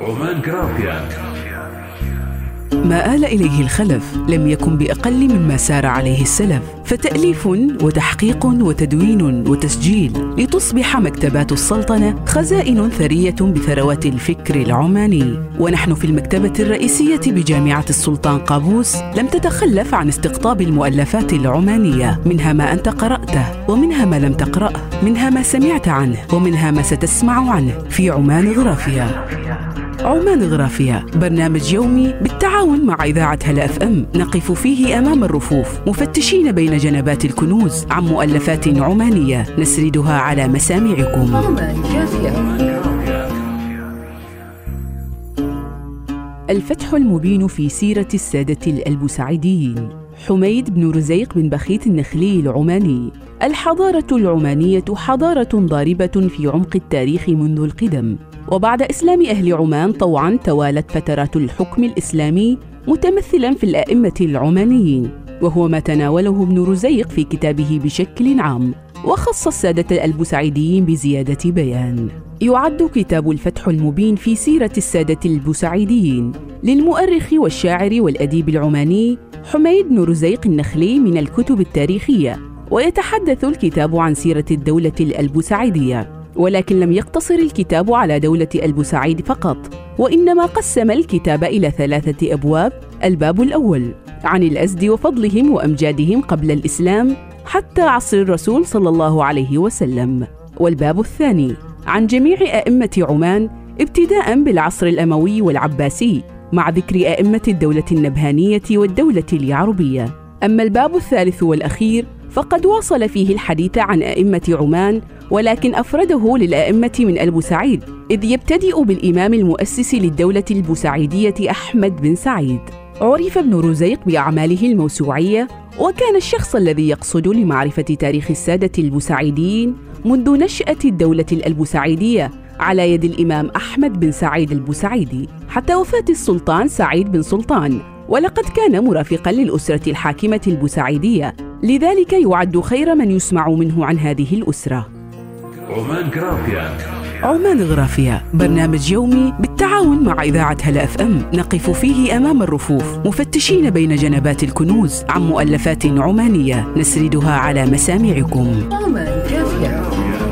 عمان جرافيا ما آل إليه الخلف لم يكن بأقل مما سار عليه السلف فتأليف وتحقيق وتدوين وتسجيل لتصبح مكتبات السلطنة خزائن ثرية بثروات الفكر العماني. ونحن في المكتبة الرئيسية بجامعة السلطان قابوس لم تتخلف عن استقطاب المؤلفات العمانية منها ما أنت قرأته ومنها ما لم تقرأه منها ما سمعت عنه ومنها ما ستسمع عنه في عمان غرافيا. عمان غرافيا برنامج يومي بالتعاون مع إذاعة هلا أف أم. نقف فيه أمام الرفوف. مفتشين بين جنبات الكنوز عن مؤلفات عمانية. نسردها على مسامعكم. الفتح المبين في سيرة السادة الألبوسعيديين. حميد بن رزيق بن بخيت النخلي العماني. الحضارة العمانية حضارة ضاربة في عمق التاريخ منذ القدم. وبعد إسلام أهل عمان طوعا توالت فترات الحكم الإسلامي متمثلا في الأئمة العمانيين. وهو ما تناوله ابن رزيق في كتابه بشكل عام. وخص السادة الألبوسعيديين بزيادة بيان. يعد كتاب الفتح المبين في سيرة السادة البوسعيديين للمؤرخ والشاعر والأديب العماني حميد بن رزيق النخلي من الكتب التاريخية ويتحدث الكتاب عن سيرة الدولة الألبوسعيدية ولكن لم يقتصر الكتاب على دولة البوسعيد فقط وإنما قسم الكتاب إلى ثلاثة أبواب. الباب الأول عن الأزد وفضلهم وأمجادهم قبل الإسلام حتى عصر الرسول صلى الله عليه وسلم. والباب الثاني عن جميع أئمة عمان ابتداء بالعصر الأموي والعباسي مع ذكر أئمة الدولة النبهانية والدولة اليعربية. أما الباب الثالث والأخير فقد واصل فيه الحديث عن أئمة عمان ولكن أفرده للأئمة من البوسعيد إذ يبتدئ بالإمام المؤسس للدولة البوسعيدية أحمد بن سعيد. عرف ابن رزيق بأعماله الموسوعية وكان الشخص الذي يقصد لمعرفة تاريخ السادة البوسعيديين منذ نشأة الدولة الألبوسعيدية على يد الإمام أحمد بن سعيد البوسعيدي حتى وفاة السلطان سعيد بن سلطان. ولقد كان مرافقا للأسرة الحاكمة البوسعيدية لذلك يعد خير من يسمع منه عن هذه الأسرة. عمان غرافيا برنامج يومي بالتعاون مع إذاعة هلا أف أم. نقف فيه أمام الرفوف. مفتشين بين جنبات الكنوز عن مؤلفات عمانية. نسردها على مسامعكم. عمان كافية.